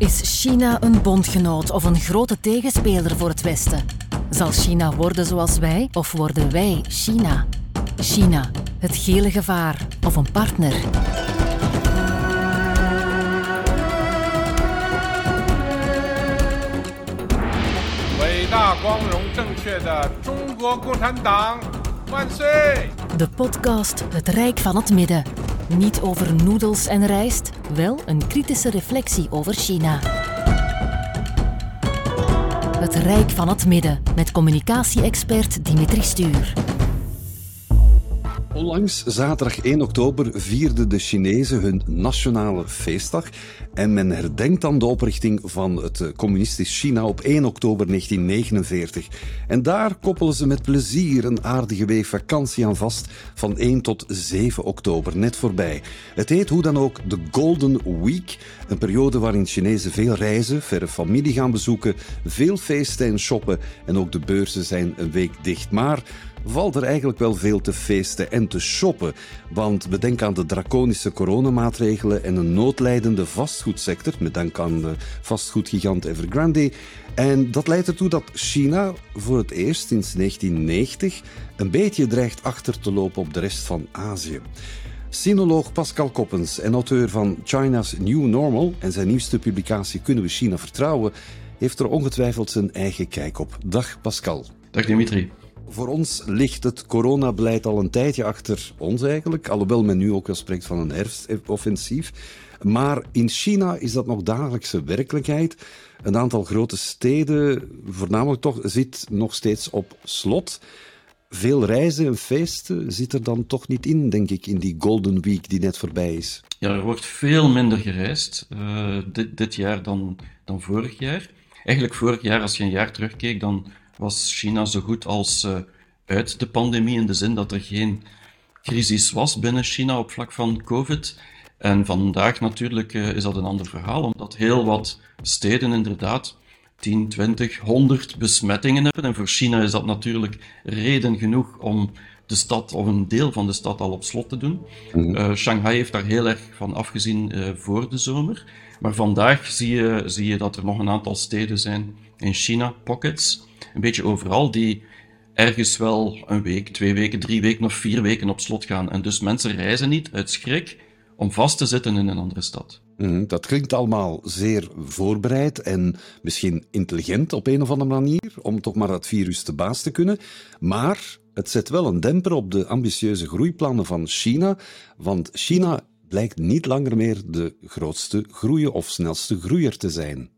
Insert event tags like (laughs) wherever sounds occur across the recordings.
Is China een bondgenoot of een grote tegenspeler voor het Westen? Zal China worden zoals wij of worden wij China? China, het gele gevaar of een partner? De podcast Het Rijk van het Midden niet over noedels en rijst, wel een kritische reflectie over China. Het Rijk van het Midden met communicatie-expert Dimitri Stuur. Onlangs, zaterdag 1 oktober, vierden de Chinezen hun nationale feestdag. En men herdenkt dan de oprichting van het eh, communistisch China op 1 oktober 1949. En daar koppelen ze met plezier een aardige week vakantie aan vast van 1 tot 7 oktober, net voorbij. Het heet hoe dan ook de Golden Week, een periode waarin Chinezen veel reizen, verre familie gaan bezoeken, veel feesten en shoppen en ook de beurzen zijn een week dicht. Maar valt er eigenlijk wel veel te feesten en te shoppen. Want bedenk aan de draconische coronamaatregelen en een noodlijdende vastgoedsector, met dank aan de vastgoedgigant Evergrande. En dat leidt ertoe dat China voor het eerst sinds 1990 een beetje dreigt achter te lopen op de rest van Azië. Sinoloog Pascal Koppens en auteur van China's New Normal en zijn nieuwste publicatie Kunnen we China vertrouwen, heeft er ongetwijfeld zijn eigen kijk op. Dag Pascal. Dag Dimitri. Voor ons ligt het coronabeleid al een tijdje achter ons eigenlijk, alhoewel men nu ook wel spreekt van een herfstoffensief. Maar in China is dat nog dagelijkse werkelijkheid. Een aantal grote steden, voornamelijk toch, zit nog steeds op slot. Veel reizen en feesten zit er dan toch niet in, denk ik, in die Golden Week die net voorbij is. Ja, er wordt veel minder gereisd uh, dit, dit jaar dan, dan vorig jaar. Eigenlijk vorig jaar, als je een jaar terugkeek, dan was China zo goed als uh, uit de pandemie in de zin dat er geen crisis was binnen China op vlak van COVID. En vandaag natuurlijk uh, is dat een ander verhaal, omdat heel wat steden inderdaad 10, 20, 100 besmettingen hebben. En voor China is dat natuurlijk reden genoeg om de stad of een deel van de stad al op slot te doen. -hmm. uh, Shanghai heeft daar heel erg van afgezien uh, voor de zomer. Maar vandaag zie je, zie je dat er nog een aantal steden zijn in China, pockets, een beetje overal, die ergens wel een week, twee weken, drie weken of vier weken op slot gaan. En dus mensen reizen niet uit schrik om vast te zitten in een andere stad. Mm, dat klinkt allemaal zeer voorbereid en misschien intelligent op een of andere manier, om toch maar dat virus te baas te kunnen. Maar het zet wel een demper op de ambitieuze groeiplannen van China, want China blijkt niet langer meer de grootste groeier of snelste groeier te zijn.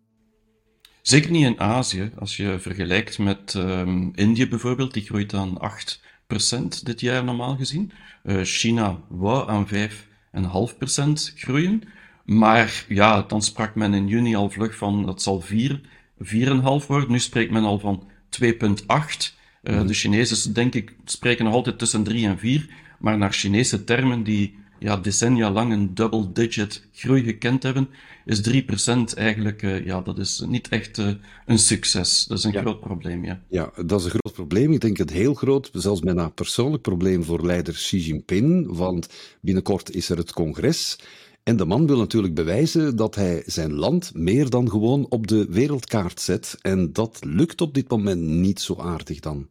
Zeker niet in Azië. Als je vergelijkt met um, Indië bijvoorbeeld, die groeit aan 8% dit jaar normaal gezien. Uh, China wou aan 5,5% groeien. Maar ja, dan sprak men in juni al vlug van dat zal 4, 4,5 worden. Nu spreekt men al van 2,8. Uh, mm. De Chinezen, denk ik, spreken nog altijd tussen 3 en 4. Maar naar Chinese termen die ja, decennia lang een double-digit groei gekend hebben, is 3% eigenlijk, uh, ja, dat is niet echt uh, een succes. Dat is een ja. groot probleem, ja. Ja, dat is een groot probleem. Ik denk het heel groot, zelfs bijna een persoonlijk probleem voor leider Xi Jinping, want binnenkort is er het congres. En de man wil natuurlijk bewijzen dat hij zijn land meer dan gewoon op de wereldkaart zet. En dat lukt op dit moment niet zo aardig dan.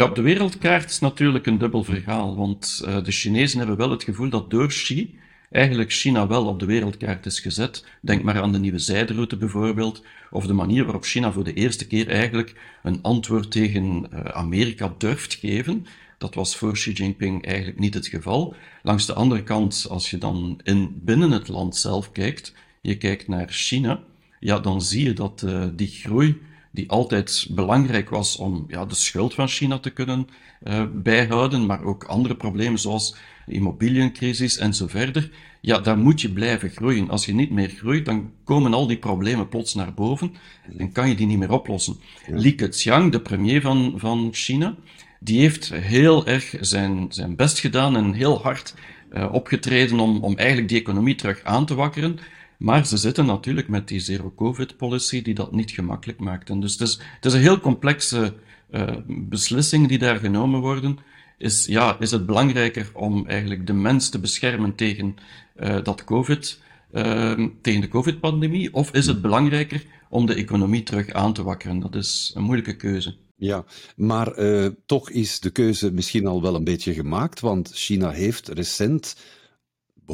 Ja, op de wereldkaart is natuurlijk een dubbel verhaal, want uh, de Chinezen hebben wel het gevoel dat door Xi eigenlijk China wel op de wereldkaart is gezet. Denk maar aan de nieuwe zijderoute bijvoorbeeld, of de manier waarop China voor de eerste keer eigenlijk een antwoord tegen uh, Amerika durft geven. Dat was voor Xi Jinping eigenlijk niet het geval. Langs de andere kant, als je dan in, binnen het land zelf kijkt, je kijkt naar China, ja, dan zie je dat uh, die groei die altijd belangrijk was om ja, de schuld van China te kunnen uh, bijhouden, maar ook andere problemen zoals de immobiliëncrisis en zo verder. Ja, daar moet je blijven groeien. Als je niet meer groeit, dan komen al die problemen plots naar boven en kan je die niet meer oplossen. Ja. Li Keqiang, de premier van, van China, die heeft heel erg zijn, zijn best gedaan en heel hard uh, opgetreden om, om eigenlijk die economie terug aan te wakkeren. Maar ze zitten natuurlijk met die zero-covid-policy die dat niet gemakkelijk maakt. En dus het is, het een heel complexe uh, beslissing die daar genomen worden. Is, ja, is het belangrijker om eigenlijk de mens te beschermen tegen uh, dat covid uh, tegen de COVID-pandemie? Of is het belangrijker om de economie terug aan te wakkeren? Dat is een moeilijke keuze. Ja, maar uh, toch is de keuze misschien al wel een beetje gemaakt, want China heeft recent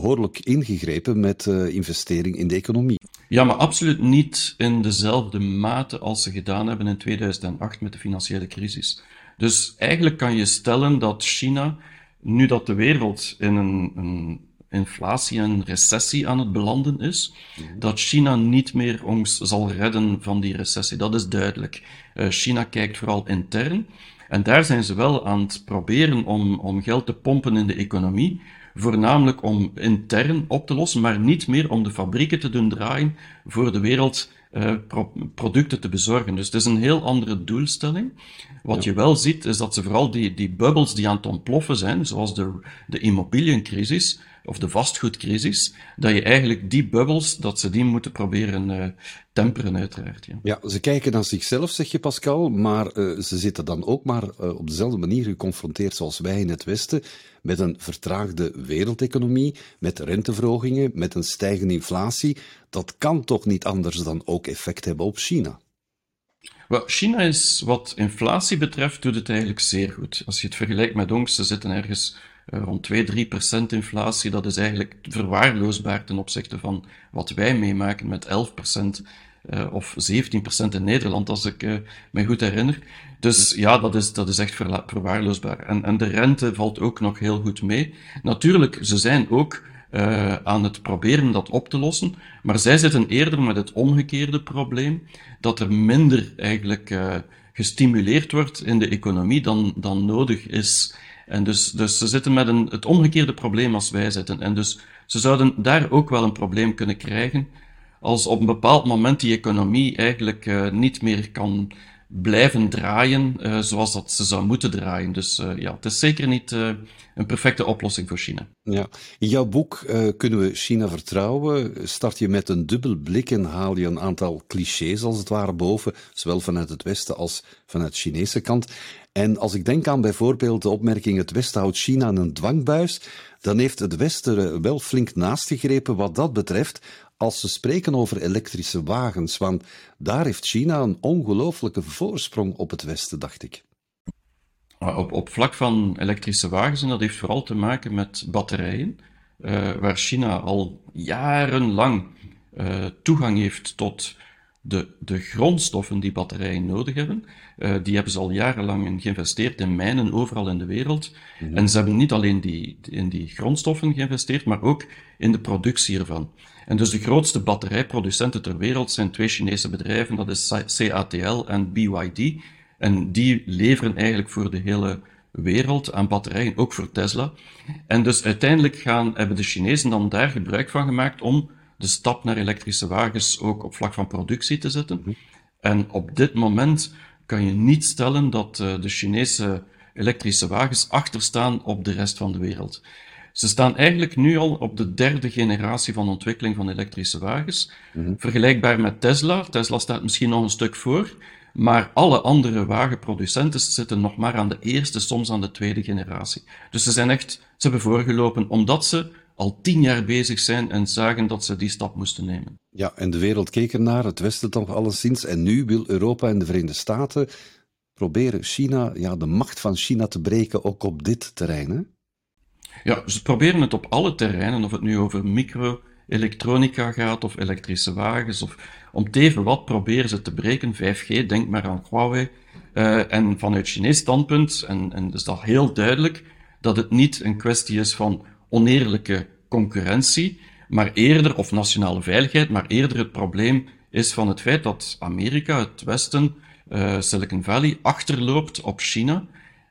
behoorlijk ingegrepen met uh, investering in de economie. Ja, maar absoluut niet in dezelfde mate als ze gedaan hebben in 2008 met de financiële crisis. Dus eigenlijk kan je stellen dat China, nu dat de wereld in een, een inflatie en recessie aan het belanden is, mhm. dat China niet meer ons zal redden van die recessie. Dat is duidelijk. Uh, China kijkt vooral intern. En daar zijn ze wel aan het proberen om, om geld te pompen in de economie, voornamelijk om intern op te lossen, maar niet meer om de fabrieken te doen draaien voor de wereld uh, pro producten te bezorgen. Dus het is een heel andere doelstelling. Wat je wel ziet, is dat ze vooral die, die bubbels die aan het ontploffen zijn, zoals de, de immobiliëncrisis, of de vastgoedcrisis, dat je eigenlijk die bubbels, dat ze die moeten proberen uh, temperen uiteraard. Ja. ja, ze kijken naar zichzelf, zeg je Pascal, maar uh, ze zitten dan ook maar uh, op dezelfde manier geconfronteerd zoals wij in het Westen, met een vertraagde wereldeconomie, met renteverhogingen, met een stijgende inflatie. Dat kan toch niet anders dan ook effect hebben op China? Well, China is, wat inflatie betreft, doet het eigenlijk zeer goed. Als je het vergelijkt met ons, ze zitten ergens rond 2, 3 procent inflatie. Dat is eigenlijk verwaarloosbaar ten opzichte van wat wij meemaken met 11 procent. Uh, of 17 procent in Nederland, als ik uh, me goed herinner. Dus ja, dat is, dat is echt verwaarloosbaar. En, en de rente valt ook nog heel goed mee. Natuurlijk, ze zijn ook aan het proberen dat op te lossen, maar zij zitten eerder met het omgekeerde probleem, dat er minder eigenlijk gestimuleerd wordt in de economie dan, dan nodig is. En dus, dus ze zitten met een, het omgekeerde probleem als wij zitten. En dus ze zouden daar ook wel een probleem kunnen krijgen als op een bepaald moment die economie eigenlijk uh, niet meer kan blijven draaien uh, zoals dat ze zou moeten draaien. Dus uh, ja, het is zeker niet een perfecte oplossing voor China. Ja. In jouw boek Kunnen we China vertrouwen? Start je met een dubbel blik en haal je een aantal clichés als het ware boven, zowel vanuit het Westen als vanuit de Chinese kant. En als ik denk aan bijvoorbeeld de opmerking het Westen houdt China een dwangbuis, dan heeft het Westen wel flink naast gegrepen wat dat betreft, als ze spreken over elektrische wagens, want daar heeft China een ongelooflijke voorsprong op het Westen, dacht ik. Op, op vlak van elektrische wagens, en dat heeft vooral te maken met batterijen, uh, waar China al jarenlang uh, toegang heeft tot de, de grondstoffen die batterijen nodig hebben, uh, die hebben ze al jarenlang in geïnvesteerd in mijnen overal in de wereld. Mhm. En ze hebben niet alleen die, in die grondstoffen geïnvesteerd, maar ook in de productie ervan. En dus de grootste batterijproducenten ter wereld zijn twee Chinese bedrijven, dat is CATL en BYD. En die leveren eigenlijk voor de hele wereld aan batterijen, ook voor Tesla. En dus uiteindelijk gaan, hebben de Chinezen dan daar gebruik van gemaakt om de stap naar elektrische wagens ook op vlak van productie te zetten. Mhm. En op dit moment kan je niet stellen dat uh, de Chinese elektrische wagens achterstaan op de rest van de wereld. Ze staan eigenlijk nu al op de derde generatie van ontwikkeling van elektrische wagens. Mhm. Vergelijkbaar met Tesla. Tesla staat misschien nog een stuk voor, maar alle andere wagenproducenten zitten nog maar aan de eerste, soms aan de tweede generatie. Dus ze zijn echt, ze hebben voorgelopen omdat ze al tien jaar bezig zijn en zagen dat ze die stap moesten nemen. Ja, en de wereld keek ernaar, het Westen toch alleszins. En nu wil Europa en de Verenigde Staten proberen China, ja, de macht van China te breken, ook op dit terrein. Hè? Ja, ze proberen het op alle terreinen, of het nu over microelektronica gaat, of elektrische wagens, of om teven wat proberen ze te breken. 5G, denk maar aan Huawei. Uh, en vanuit Chinees standpunt, en, en is dat heel duidelijk, dat het niet een kwestie is van oneerlijke concurrentie, maar eerder, of nationale veiligheid, maar eerder het probleem is van het feit dat Amerika, het Westen, uh, Silicon Valley, achterloopt op China.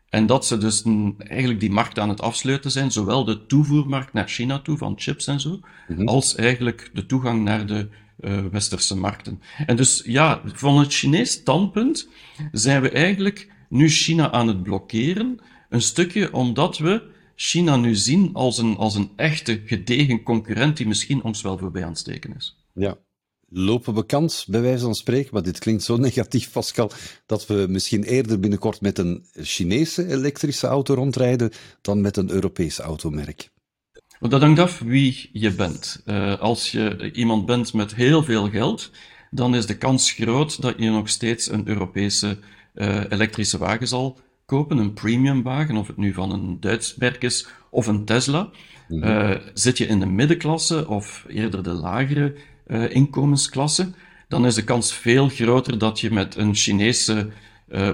En dat ze dus eigenlijk die markt aan het afsluiten zijn, zowel de toevoermarkt naar China toe van chips en zo, mhm. als eigenlijk de toegang naar de uh, westerse markten. En dus ja, van het Chinees standpunt zijn we eigenlijk nu China aan het blokkeren, een stukje omdat we China nu zien als een, als een echte gedegen concurrent die misschien ons wel voorbij aan het steken is. Ja, lopen we kans, bij wijze van spreken, maar dit klinkt zo negatief, Pascal, dat we misschien eerder binnenkort met een Chinese elektrische auto rondrijden dan met een Europese automerk? Dat hangt af wie je bent. Uh, als je iemand bent met heel veel geld, dan is de kans groot dat je nog steeds een Europese uh, elektrische wagen zal kopen, een premium wagen, of het nu van een Duits merk is of een Tesla. Mm -hmm. zit je in de middenklasse of eerder de lagere inkomensklasse, dan is de kans veel groter dat je met een Chinese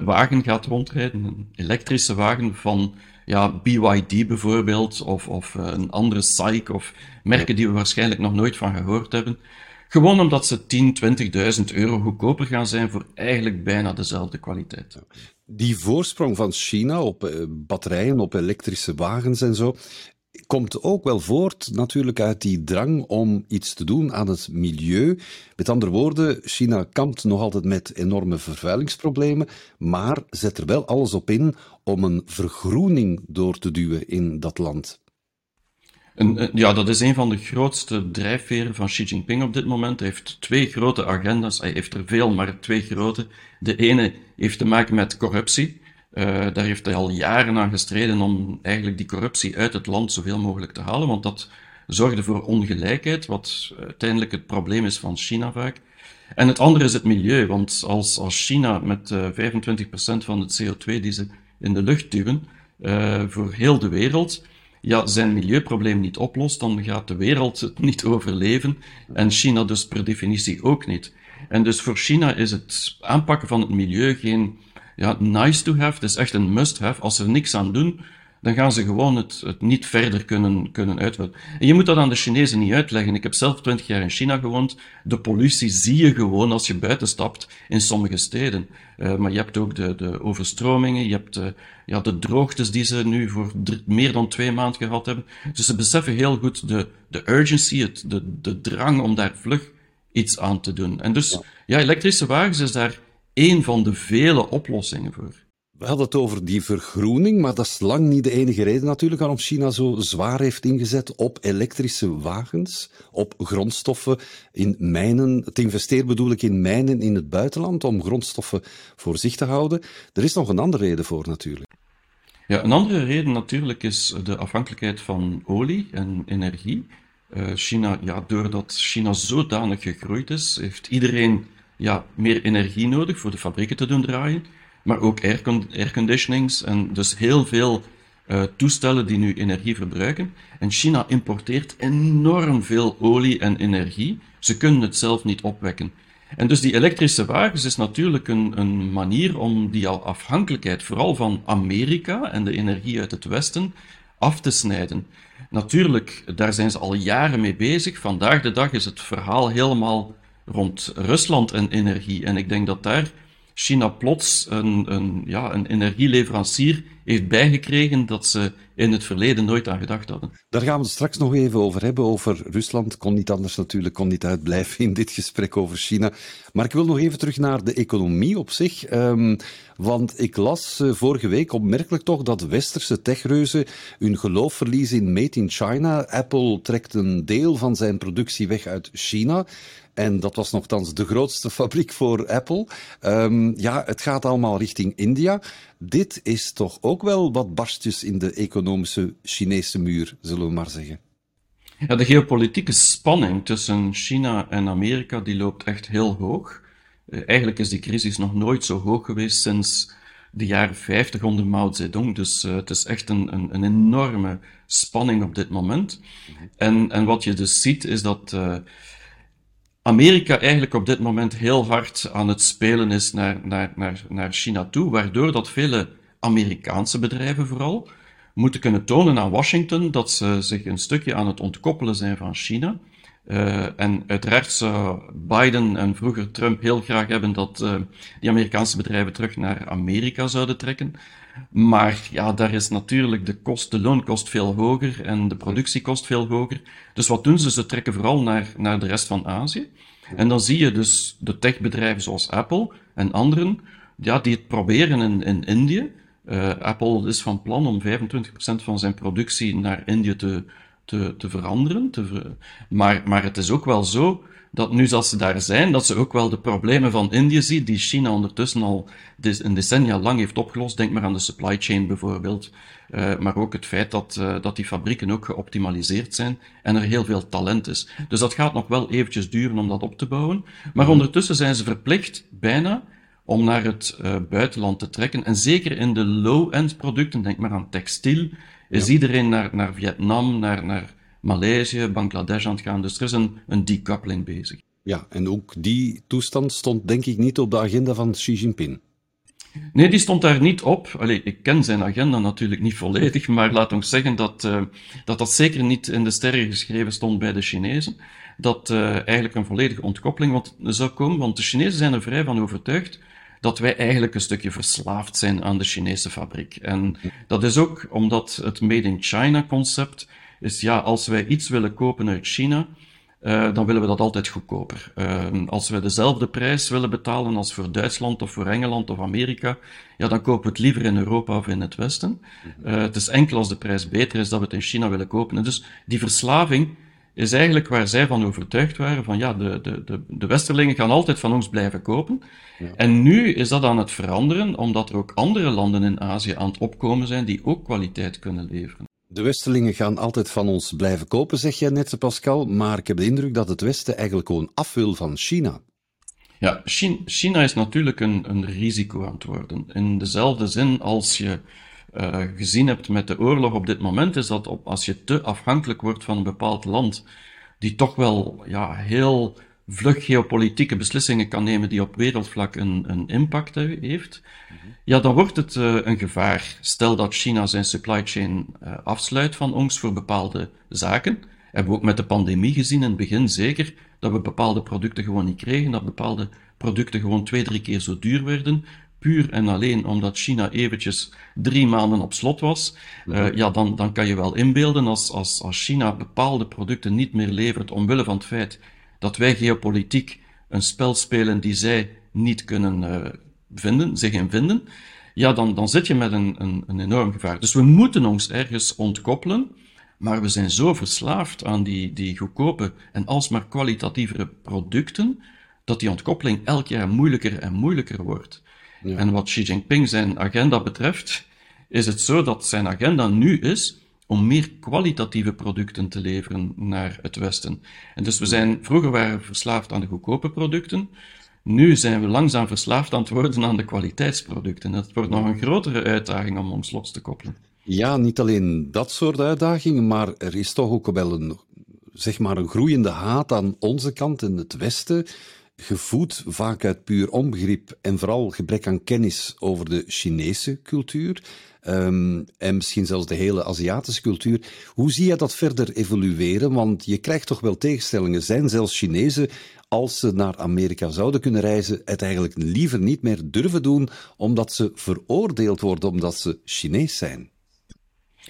wagen gaat rondrijden, een elektrische wagen van ja, BYD bijvoorbeeld, of, of een andere SAIC, of merken die we waarschijnlijk nog nooit van gehoord hebben. Gewoon omdat ze 10, 20.000 euro goedkoper gaan zijn voor eigenlijk bijna dezelfde kwaliteit. Die voorsprong van China op uh, batterijen, op elektrische wagens en zo, komt ook wel voort natuurlijk uit die drang om iets te doen aan het milieu. Met andere woorden, China kampt nog altijd met enorme vervuilingsproblemen, maar zet er wel alles op in om een vergroening door te duwen in dat land. En, ja, dat is een van de grootste drijfveren van Xi Jinping op dit moment. Hij heeft twee grote agenda's. Hij heeft er veel, maar twee grote. De ene heeft te maken met corruptie. Uh, daar heeft hij al jaren aan gestreden om eigenlijk die corruptie uit het land zoveel mogelijk te halen, want dat zorgde voor ongelijkheid, wat uiteindelijk het probleem is van China vaak. En het andere is het milieu, want als, als China met uh, eh, 25% van het CO2 die ze in de lucht duwen, voor heel de wereld, ja, zijn milieuprobleem niet oplost, dan gaat de wereld het niet overleven en China dus per definitie ook niet. En dus voor China is het aanpakken van het milieu geen ja, nice to have, het is echt een must have. Als ze er niks aan doen, dan gaan ze gewoon het, het niet verder kunnen, kunnen uitwerken. En je moet dat aan de Chinezen niet uitleggen. Ik heb zelf twintig jaar in China gewoond. De pollutie zie je gewoon als je buiten stapt in sommige steden. Uh, maar je hebt ook de, de overstromingen, je hebt de, ja, de droogtes die ze nu voor meer dan twee maanden gehad hebben. Dus ze beseffen heel goed de, de urgency, het, de, de drang om daar vlug iets aan te doen. En dus, ja, ja elektrische wagens is daar één van de vele oplossingen voor. We hadden het over die vergroening, maar dat is lang niet de enige reden natuurlijk waarom China zo zwaar heeft ingezet op elektrische wagens, op grondstoffen in mijnen. Het investeert bedoel ik in mijnen in het buitenland om grondstoffen voor zich te houden. Er is nog een andere reden voor natuurlijk. Ja, een andere reden natuurlijk is de afhankelijkheid van olie en energie. Uh, China, ja, doordat China zodanig gegroeid is, heeft iedereen ja, meer energie nodig voor de fabrieken te doen draaien, maar ook aircon airconditionings en dus heel veel uh, toestellen die nu energie verbruiken. En China importeert enorm veel olie en energie. Ze kunnen het zelf niet opwekken. En dus die elektrische wagens is natuurlijk een, een manier om die afhankelijkheid, vooral van Amerika en de energie uit het Westen, af te snijden. Natuurlijk, daar zijn ze al jaren mee bezig. Vandaag de dag is het verhaal helemaal rond Rusland en energie. En ik denk dat daar China plots een, een, ja, een energieleverancier heeft bijgekregen dat ze in het verleden nooit aan gedacht hadden. Daar gaan we het straks nog even over hebben, over Rusland. Kon niet anders natuurlijk, kon niet uitblijven in dit gesprek over China. Maar ik wil nog even terug naar de economie op zich. Um, want ik las uh, vorige week opmerkelijk toch dat westerse techreuzen hun geloof verliezen in Made in China. Apple trekt een deel van zijn productie weg uit China. En dat was nogthans de grootste fabriek voor Apple. Um, ja, het gaat allemaal richting India. Dit is toch ook wel wat barstjes in de economische Chinese muur, zullen we maar zeggen. Ja, de geopolitieke spanning tussen China en Amerika die loopt echt heel hoog. Uh, eigenlijk is die crisis nog nooit zo hoog geweest sinds de jaren 50 onder Mao Zedong. Dus uh, het is echt een, een, een, enorme spanning op dit moment. -hmm. en, en wat je dus ziet is dat uh, Amerika eigenlijk op dit moment heel hard aan het spelen is naar, naar, naar, naar China toe, waardoor dat vele Amerikaanse bedrijven vooral moeten kunnen tonen aan Washington dat ze zich een stukje aan het ontkoppelen zijn van China. Uh, en uiteraard zou Biden en vroeger Trump heel graag hebben dat uh, die Amerikaanse bedrijven terug naar Amerika zouden trekken. Maar ja, daar is natuurlijk de kost, de loonkost veel hoger en de productiekost veel hoger. Dus wat doen ze? Ze trekken vooral naar, naar de rest van Azië. En dan zie je dus de techbedrijven zoals Apple en anderen, ja, die het proberen in, in Indië. Uh, Apple is van plan om 25% van zijn productie naar Indië te, te, te veranderen. Te maar, maar het is ook wel zo dat nu als ze daar zijn, dat ze ook wel de problemen van Indië zien, die China ondertussen al een decennia lang heeft opgelost. Denk maar aan de supply chain bijvoorbeeld. Uh, maar ook het feit dat, uh, dat die fabrieken ook geoptimaliseerd zijn en er heel veel talent is. Dus dat gaat nog wel eventjes duren om dat op te bouwen. Maar ondertussen zijn ze verplicht, bijna, om naar het uh, buitenland te trekken. En zeker in de low-end producten, denk maar aan textiel, is iedereen naar, naar Vietnam, naar, naar Maleisië, Bangladesh aan het gaan. Dus er is een, een decoupling bezig. Ja, en ook die toestand stond denk ik niet op de agenda van Xi Jinping. Nee, die stond daar niet op. Allee, ik ken zijn agenda natuurlijk niet volledig, maar laat ons zeggen dat, uh, dat dat zeker niet in de sterren geschreven stond bij de Chinezen. Dat uh, eigenlijk een volledige ontkoppeling zou komen, want de Chinezen zijn er vrij van overtuigd dat wij eigenlijk een stukje verslaafd zijn aan de Chinese fabriek. En dat is ook omdat het Made in China concept is, ja, als wij iets willen kopen uit China, uh, dan willen we dat altijd goedkoper. Uh, als we dezelfde prijs willen betalen als voor Duitsland of voor Engeland of Amerika, ja, dan kopen we het liever in Europa of in het Westen. Uh, het is enkel als de prijs beter is dat we het in China willen kopen. En dus die verslaving is eigenlijk waar zij van overtuigd waren, van ja, de, de, de, de Westerlingen gaan altijd van ons blijven kopen. Ja. En nu is dat aan het veranderen, omdat er ook andere landen in Azië aan het opkomen zijn die ook kwaliteit kunnen leveren. De Westelingen gaan altijd van ons blijven kopen, zeg jij net, Pascal. Maar ik heb de indruk dat het Westen eigenlijk gewoon af wil van China. Ja, China is natuurlijk een, een risico aan het worden. In dezelfde zin als je uh, gezien hebt met de oorlog op dit moment, is dat op, als je te afhankelijk wordt van een bepaald land, die toch wel ja, heel vlug geopolitieke beslissingen kan nemen die op wereldvlak een, een impact heeft, ja, dan wordt het uh, een gevaar. Stel dat China zijn supply chain uh, afsluit van ons voor bepaalde zaken. Hebben we ook met de pandemie gezien in het begin zeker, dat we bepaalde producten gewoon niet kregen, dat bepaalde producten gewoon twee, drie keer zo duur werden, puur en alleen omdat China eventjes drie maanden op slot was, uh, ja, dan, dan kan je wel inbeelden als, als, als China bepaalde producten niet meer levert omwille van het feit dat wij geopolitiek een spel spelen die zij niet kunnen uh, vinden, zich in vinden, ja, dan, dan zit je met een, een, een enorm gevaar. Dus we moeten ons ergens ontkoppelen, maar we zijn zo verslaafd aan die, die goedkope en alsmaar kwalitatievere producten, dat die ontkoppeling elk jaar moeilijker en moeilijker wordt. Ja. En wat Xi Jinping zijn agenda betreft, is het zo dat zijn agenda nu is om meer kwalitatieve producten te leveren naar het Westen. En dus we zijn, vroeger waren we verslaafd aan de goedkope producten, nu zijn we langzaam verslaafd aan het worden aan de kwaliteitsproducten. Het wordt nog een grotere uitdaging om ons los te koppelen. Ja, niet alleen dat soort uitdagingen, maar er is toch ook wel een, zeg maar een groeiende haat aan onze kant in het Westen gevoed vaak uit puur onbegrip en vooral gebrek aan kennis over de Chinese cultuur. Um, en misschien zelfs de hele Aziatische cultuur. Hoe zie je dat verder evolueren? Want je krijgt toch wel tegenstellingen. Zijn zelfs Chinezen, als ze naar Amerika zouden kunnen reizen, het eigenlijk liever niet meer durven doen, omdat ze veroordeeld worden omdat ze Chinees zijn?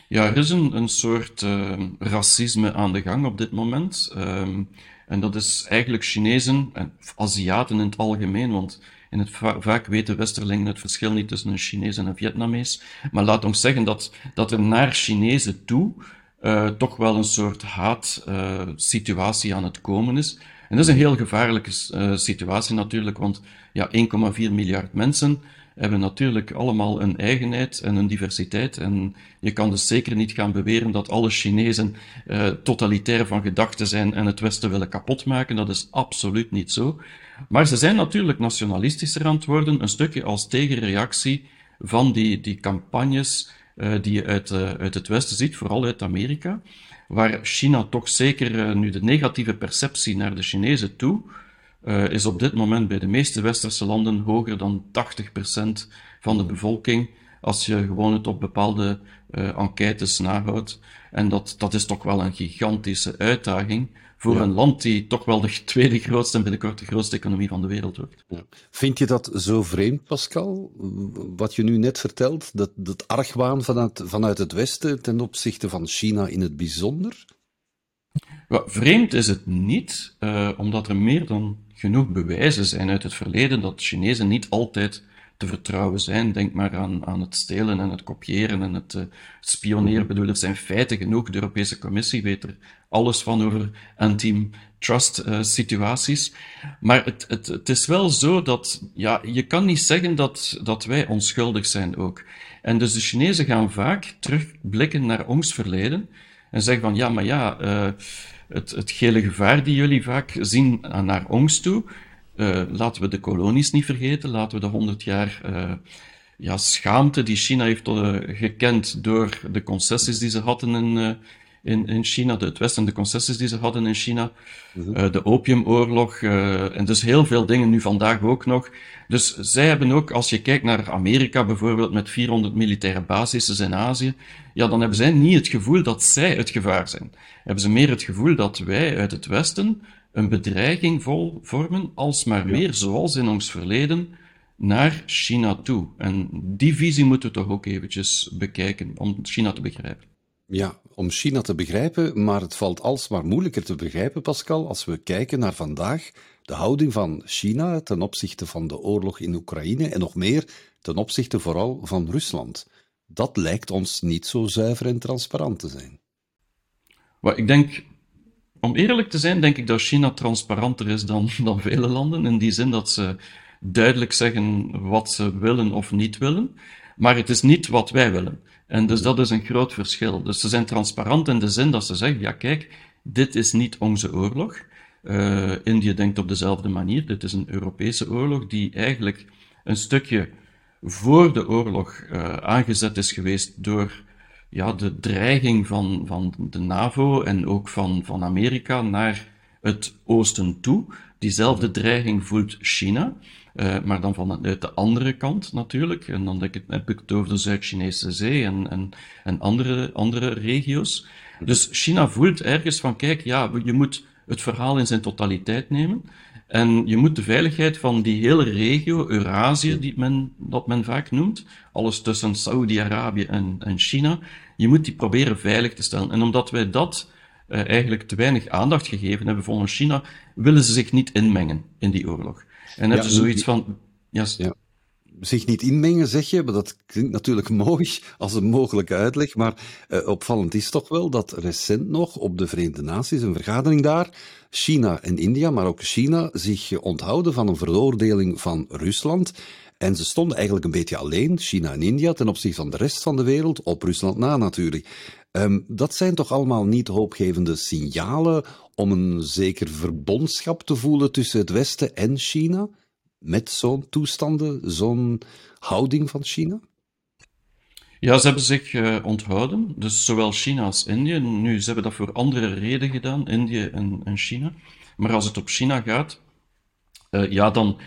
Ja, er is een, een soort uh, racisme aan de gang op dit moment. Um, en dat is eigenlijk Chinezen en Aziaten in het algemeen, want in het vaak weten Westerlingen het verschil niet tussen een Chinees en een Vietnamees. Maar laat ons zeggen dat, dat er naar Chinezen toe uh, toch wel een soort haatsituatie uh, aan het komen is. En dat is een heel gevaarlijke uh, situatie natuurlijk, want ja, 1,4 miljard mensen hebben natuurlijk allemaal een eigenheid en een diversiteit. En je kan dus zeker niet gaan beweren dat alle Chinezen totalitair van gedachten zijn en het Westen willen kapotmaken. Dat is absoluut niet zo. Maar ze zijn natuurlijk nationalistischer aan het worden, een stukje als tegenreactie van die, die campagnes uh, die je uit, uh, uit het Westen ziet, vooral uit Amerika, waar China toch zeker nu de negatieve perceptie naar de Chinezen toe is op dit moment bij de meeste westerse landen hoger dan 80% van de bevolking, als je gewoon het op bepaalde enquêtes nahoudt. En dat, dat is toch wel een gigantische uitdaging voor ja. een land die toch wel de tweede grootste en binnenkort de grootste economie van de wereld wordt. Ja. Vind je dat zo vreemd, Pascal? Wat je nu net vertelt, dat, dat argwaan vanuit, vanuit het Westen ten opzichte van China in het bijzonder? Well, vreemd is het niet, uh, omdat er meer dan genoeg bewijzen zijn uit het verleden dat Chinezen niet altijd te vertrouwen zijn. Denk maar aan, aan het stelen en het kopiëren en het uh, spioneren. Ik bedoel, er zijn feiten genoeg. De Europese Commissie weet er alles van over anti-trust uh, situaties. Maar het, het, het is wel zo dat ja, je kan niet zeggen dat, dat wij onschuldig zijn ook. En dus de Chinezen gaan vaak terugblikken naar ons verleden en zeggen van ja, maar ja, uh, het, het gele gevaar die jullie vaak zien naar ons toe, uh, laten we de kolonies niet vergeten, laten we de honderd jaar uh, ja, schaamte die China heeft gekend door de concessies die ze hadden in, in, in China, de, het Westen, de concessies die ze hadden in China, uh, de opiumoorlog, en dus heel veel dingen nu vandaag ook nog. Dus zij hebben ook, als je kijkt naar Amerika bijvoorbeeld met 400 militaire bases in Azië, ja, dan hebben zij niet het gevoel dat zij het gevaar zijn. Hebben ze meer het gevoel dat wij uit het Westen een bedreiging vol vormen, als maar ja. meer zoals in ons verleden, naar China toe. En die visie moeten we toch ook eventjes bekijken om China te begrijpen. Ja, om China te begrijpen, maar het valt alsmaar moeilijker te begrijpen, Pascal, als we kijken naar vandaag, de houding van China ten opzichte van de oorlog in Oekraïne en nog meer ten opzichte vooral van Rusland. Dat lijkt ons niet zo zuiver en transparant te zijn. Maar ik denk, om eerlijk te zijn, denk ik dat China transparanter is dan, dan vele landen, in die zin dat ze duidelijk zeggen wat ze willen of niet willen, maar het is niet wat wij willen. En dus dat is een groot verschil. Dus ze zijn transparant in de zin dat ze zeggen, ja kijk, dit is niet onze oorlog. Uh, Indië denkt op dezelfde manier. Dit is een Europese oorlog die eigenlijk een stukje voor de oorlog uh, aangezet is geweest door ja, de dreiging van, van de NAVO en ook van, van Amerika naar het oosten toe. Diezelfde dreiging voelt China. Uh, maar dan vanuit de andere kant natuurlijk. En dan denk ik, heb ik het over de Zuid-Chinese Zee en, en, en andere, andere regio's. Dus China voelt ergens van, kijk, ja, je moet het verhaal in zijn totaliteit nemen. En je moet de veiligheid van die hele regio, Eurasië, die men, dat men vaak noemt, alles tussen Saudi-Arabië en, en China, je moet die proberen veilig te stellen. En omdat wij dat uh, eigenlijk te weinig aandacht gegeven hebben volgens China, willen ze zich niet inmengen in die oorlog. En hebben ze zoiets van. Ja, ja. Zich niet inmengen, zeg je, maar dat klinkt natuurlijk (laughs) mooi als een mogelijke uitleg. Maar uh, opvallend is toch wel dat recent nog op de Verenigde Naties, een vergadering daar, China en India, maar ook China, zich onthouden van een veroordeling van Rusland. En ze stonden eigenlijk een beetje alleen, China en India, ten opzichte van de rest van de wereld, op Rusland na natuurlijk. Um, dat zijn toch allemaal niet hoopgevende signalen om een zeker verbondschap te voelen tussen het Westen en China? Met zo'n toestanden, zo'n houding van China? Ja, ze hebben zich uh, onthouden. Dus zowel China als India. Nu, ze hebben dat voor andere redenen gedaan, India en, en China. Maar als het op China gaat, uh, ja, dan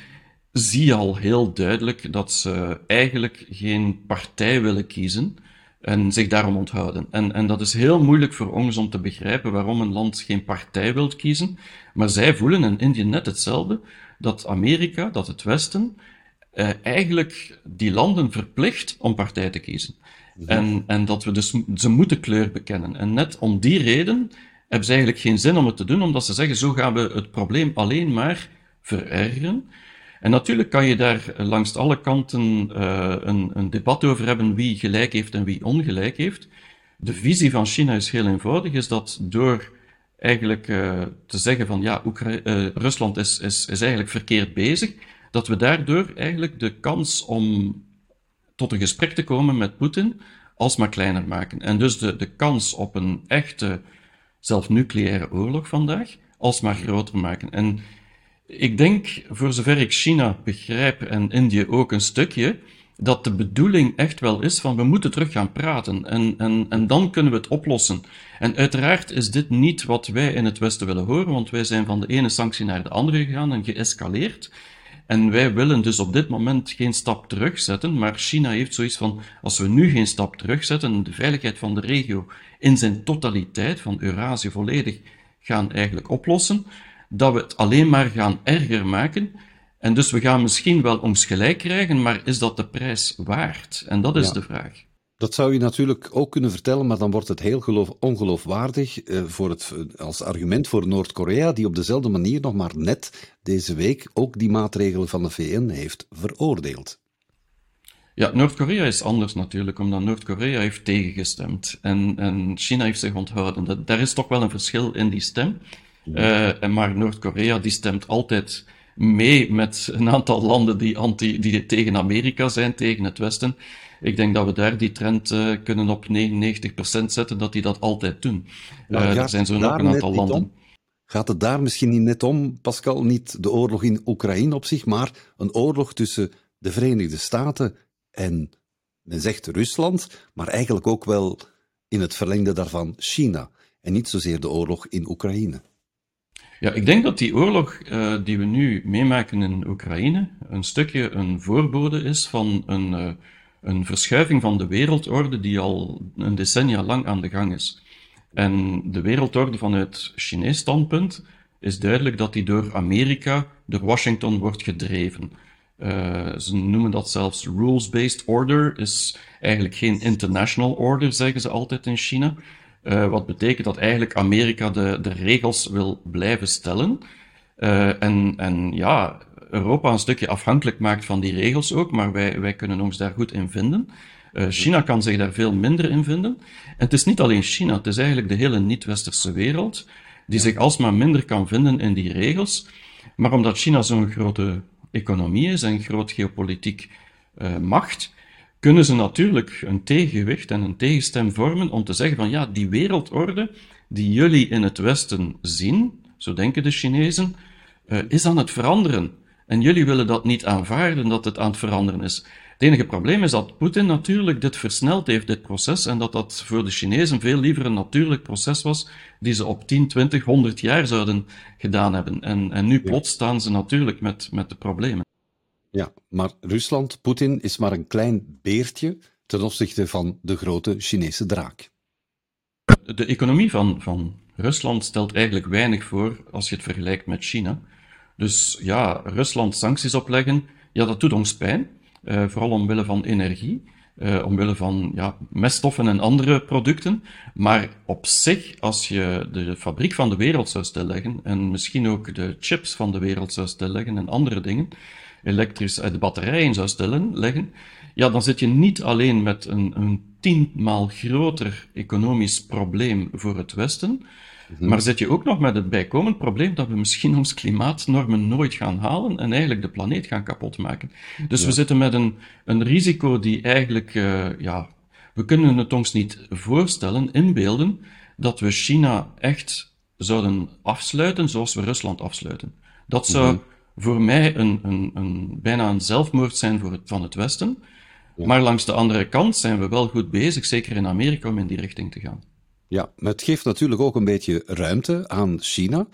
zie je al heel duidelijk dat ze eigenlijk geen partij willen kiezen en zich daarom onthouden. En, en dat is heel moeilijk voor ons om te begrijpen waarom een land geen partij wil kiezen. Maar zij voelen, in Indië net hetzelfde, dat Amerika, dat het Westen, eh, eigenlijk die landen verplicht om partij te kiezen. Mhm. En, en dat we dus, ze moeten kleur bekennen. En net om die reden hebben ze eigenlijk geen zin om het te doen, omdat ze zeggen, zo gaan we het probleem alleen maar verergeren. En natuurlijk kan je daar langs alle kanten uh, een, een, debat over hebben wie gelijk heeft en wie ongelijk heeft. De visie van China is heel eenvoudig, is dat door eigenlijk uh, te zeggen van ja, uh, Rusland is, is, is eigenlijk verkeerd bezig, dat we daardoor eigenlijk de kans om tot een gesprek te komen met Poetin alsmaar kleiner maken. En dus de, de kans op een echte zelfnucleaire oorlog vandaag alsmaar groter maken. En ik denk, voor zover ik China begrijp en Indië ook een stukje, dat de bedoeling echt wel is van we moeten terug gaan praten en, en, en dan kunnen we het oplossen. En uiteraard is dit niet wat wij in het Westen willen horen, want wij zijn van de ene sanctie naar de andere gegaan en geëscaleerd. En wij willen dus op dit moment geen stap terugzetten, maar China heeft zoiets van, als we nu geen stap terugzetten, de veiligheid van de regio in zijn totaliteit, van Eurasië volledig, gaan eigenlijk oplossen, dat we het alleen maar gaan erger maken. En dus we gaan misschien wel ons gelijk krijgen, maar is dat de prijs waard? En dat is de vraag. Dat zou je natuurlijk ook kunnen vertellen, maar dan wordt het heel geloof, ongeloofwaardig eh, voor het, als argument voor Noord-Korea, die op dezelfde manier nog maar net deze week ook die maatregelen van de VN heeft veroordeeld. Ja, Noord-Korea is anders natuurlijk, omdat Noord-Korea heeft tegengestemd en, en China heeft zich onthouden. Dat, daar is toch wel een verschil in die stem. Uh, maar Noord-Korea die stemt altijd mee met een aantal landen die, anti, die tegen Amerika zijn, tegen het Westen. Ik denk dat we daar die trend uh, kunnen op 99% zetten, dat die dat altijd doen. Uh, er zijn zo nog een aantal landen. Gaat het daar misschien niet net om, Pascal? Niet de oorlog in Oekraïne op zich, maar een oorlog tussen de Verenigde Staten en, men zegt Rusland, maar eigenlijk ook wel in het verlengde daarvan China. En niet zozeer de oorlog in Oekraïne. Ja, ik denk dat die oorlog uh, die we nu meemaken in Oekraïne een stukje een voorbode is van een, uh, een verschuiving van de wereldorde die al een decennia lang aan de gang is. En de wereldorde vanuit Chinees standpunt is duidelijk dat die door Amerika, door Washington wordt gedreven. Uh, ze noemen dat zelfs rules-based order, is eigenlijk geen international order, zeggen ze altijd in China. Uh, wat betekent dat eigenlijk Amerika de, de regels wil blijven stellen. Uh, en, en ja, Europa een stukje afhankelijk maakt van die regels ook, maar wij, wij kunnen ons daar goed in vinden. Uh, China kan zich daar veel minder in vinden. En het is niet alleen China, het is eigenlijk de hele niet-westerse wereld die zich alsmaar minder kan vinden in die regels. Maar omdat China zo'n grote economie is en groot geopolitiek macht, kunnen ze natuurlijk een tegengewicht en een tegenstem vormen om te zeggen van ja, die wereldorde die jullie in het Westen zien, zo denken de Chinezen, uh, is aan het veranderen. En jullie willen dat niet aanvaarden dat het aan het veranderen is. Het enige probleem is dat Poetin natuurlijk dit versneld heeft, dit proces, en dat dat voor de Chinezen veel liever een natuurlijk proces was, die ze op 10, 20, 100 jaar zouden gedaan hebben. En, en nu plots staan ze natuurlijk met, met de problemen. Ja, maar Rusland, Poetin, is maar een klein beertje ten opzichte van de grote Chinese draak. De economie van, van Rusland stelt eigenlijk weinig voor als je het vergelijkt met China. Dus ja, Rusland sancties opleggen, ja, dat doet ons pijn. Uh, vooral omwille van energie, uh, omwille van ja, meststoffen en andere producten. Maar op zich, als je de fabriek van de wereld zou stilleggen, en misschien ook de chips van de wereld zou stilleggen en andere dingen, elektrisch uit de batterijen zou stellen, leggen, ja, dan zit je niet alleen met een, een tienmaal groter economisch probleem voor het Westen, Mhm. Maar zit je ook nog met het bijkomend probleem dat we misschien ons klimaatnormen nooit gaan halen en eigenlijk de planeet gaan kapotmaken. Dus we zitten met een, een risico die eigenlijk, uh, ja, we kunnen het ons niet voorstellen, inbeelden, dat we China echt zouden afsluiten zoals we Rusland afsluiten. Dat zou mhm. Voor mij een, een, een, bijna een zelfmoord zijn voor het, van het Westen. Maar langs de andere kant zijn we wel goed bezig, zeker in Amerika, om in die richting te gaan. Ja, maar het geeft natuurlijk ook een beetje ruimte aan China.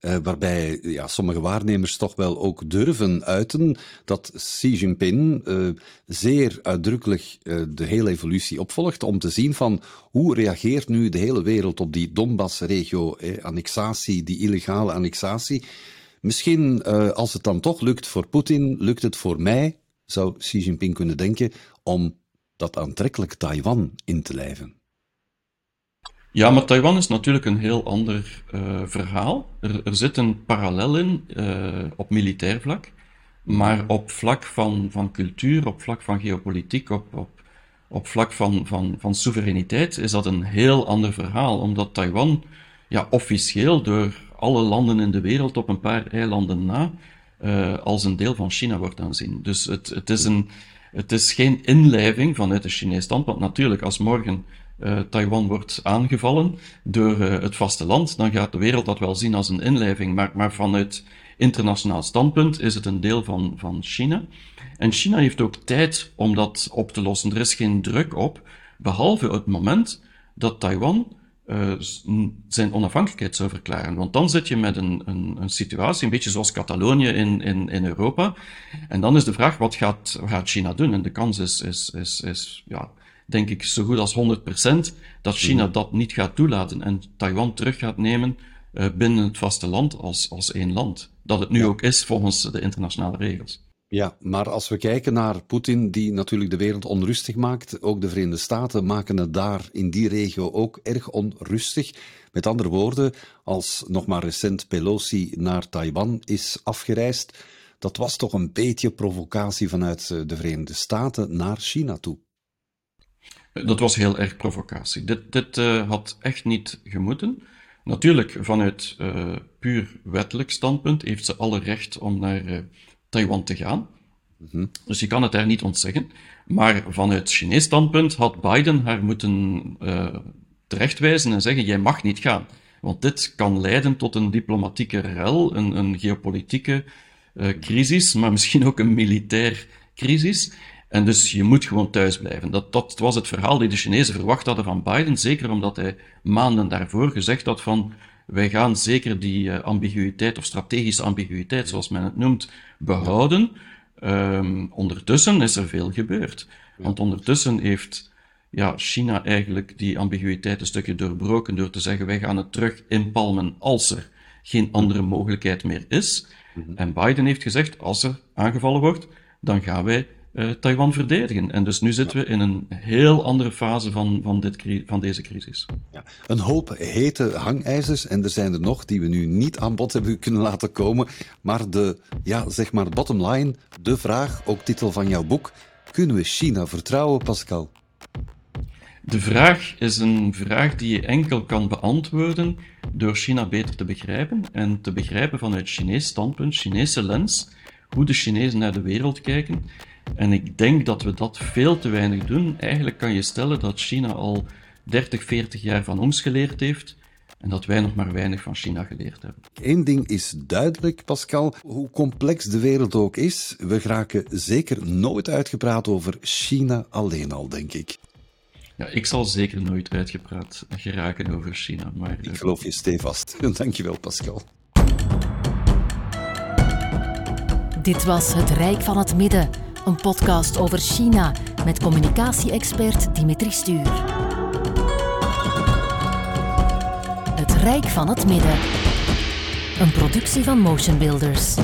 Uh, waarbij ja, sommige waarnemers toch wel ook durven uiten dat Xi Jinping uh, zeer uitdrukkelijk uh, de hele evolutie opvolgt om te zien van hoe reageert nu de hele wereld op die Donbass-regio, annexatie, die illegale annexatie. Misschien als het dan toch lukt voor Poetin, lukt het voor mij, zou Xi Jinping kunnen denken, om dat aantrekkelijk Taiwan in te lijven. Ja, maar Taiwan is natuurlijk een heel ander uh, verhaal. Er, er, zit een parallel in uh, op militair vlak, maar op vlak van, van cultuur, op vlak van geopolitiek, op, op, op vlak van, van, van soevereiniteit is dat een heel ander verhaal, omdat Taiwan ja, officieel door alle landen in de wereld op een paar eilanden na uh, als een deel van China wordt aanzien. Dus het, het, is een, het is geen inlijving vanuit de Chinese standpunt. Natuurlijk, als morgen uh, Taiwan wordt aangevallen door uh, het vasteland, dan gaat de wereld dat wel zien als een inlijving. Maar, maar vanuit internationaal standpunt is het een deel van, van China. En China heeft ook tijd om dat op te lossen. Er is geen druk op, behalve het moment dat Taiwan uh, zijn onafhankelijkheid zou verklaren. Want dan zit je met een, een, een situatie, een beetje zoals Catalonië in, in, in Europa. En dan is de vraag, wat gaat, wat gaat China doen? En de kans is, is, is, is ja, denk ik zo goed als 100% dat China mhm. dat niet gaat toelaten en Taiwan terug gaat nemen uh, binnen het vasteland als, als één land. Dat het nu ook is volgens de internationale regels. Ja, maar als we kijken naar Poetin, die natuurlijk de wereld onrustig maakt, ook de Verenigde Staten maken het daar in die regio ook erg onrustig. Met andere woorden, als nog maar recent Pelosi naar Taiwan is afgereisd, dat was toch een beetje provocatie vanuit eh, de Verenigde Staten naar China toe. Dat was heel erg provocatie. Dit, dit uh, had echt niet gemoeten. Natuurlijk, vanuit uh, puur wettelijk standpunt heeft ze alle recht om naar Taiwan te gaan. Mm -hmm. Dus je kan het daar niet ontzeggen. Maar vanuit Chinees standpunt had Biden haar moeten terechtwijzen en zeggen: jij mag niet gaan. Want dit kan leiden tot een diplomatieke rel, een, een geopolitieke crisis, maar misschien ook een militair crisis. En dus je moet gewoon thuis blijven. Dat, dat was het verhaal die de Chinezen verwacht hadden van Biden, zeker omdat hij maanden daarvoor gezegd had van wij gaan zeker die uh, ambiguïteit of strategische ambiguïteit, zoals men het noemt, behouden. Um, ondertussen is er veel gebeurd. Want ondertussen heeft ja, China eigenlijk die ambiguïteit een stukje doorbroken door te zeggen wij gaan het terug inpalmen als er geen andere mogelijkheid meer is. En Biden heeft gezegd als er aangevallen wordt, dan gaan wij uh, Taiwan verdedigen. En dus nu zitten we in een heel andere fase van, van, dit, van deze crisis. Ja, een hoop hete hangijzers, en er zijn er nog die we nu niet aan bod hebben kunnen laten komen. Maar de, ja, zeg maar, bottom line, de vraag, ook titel van jouw boek. Kunnen we China vertrouwen, Pascal? De vraag is een vraag die je enkel kan beantwoorden door China beter te begrijpen en te begrijpen vanuit Chinees standpunt, Chinese lens, hoe de Chinezen naar de wereld kijken en ik denk dat we dat veel te weinig doen. Eigenlijk kan je stellen dat China al 30, 40 jaar van ons geleerd heeft en dat wij nog maar weinig van China geleerd hebben. Eén ding is duidelijk, Pascal. Hoe complex de wereld ook is, we geraken zeker nooit uitgepraat over China alleen al, denk ik. Ja, ik zal zeker nooit uitgepraat geraken over China. Maar, ik geloof je stevast. (laughs) Dankjewel, Pascal. Dit was Het Rijk van het Midden een podcast over China met communicatie-expert Dimitri Stuur. Het Rijk van het Midden. Een productie van Motion Builders.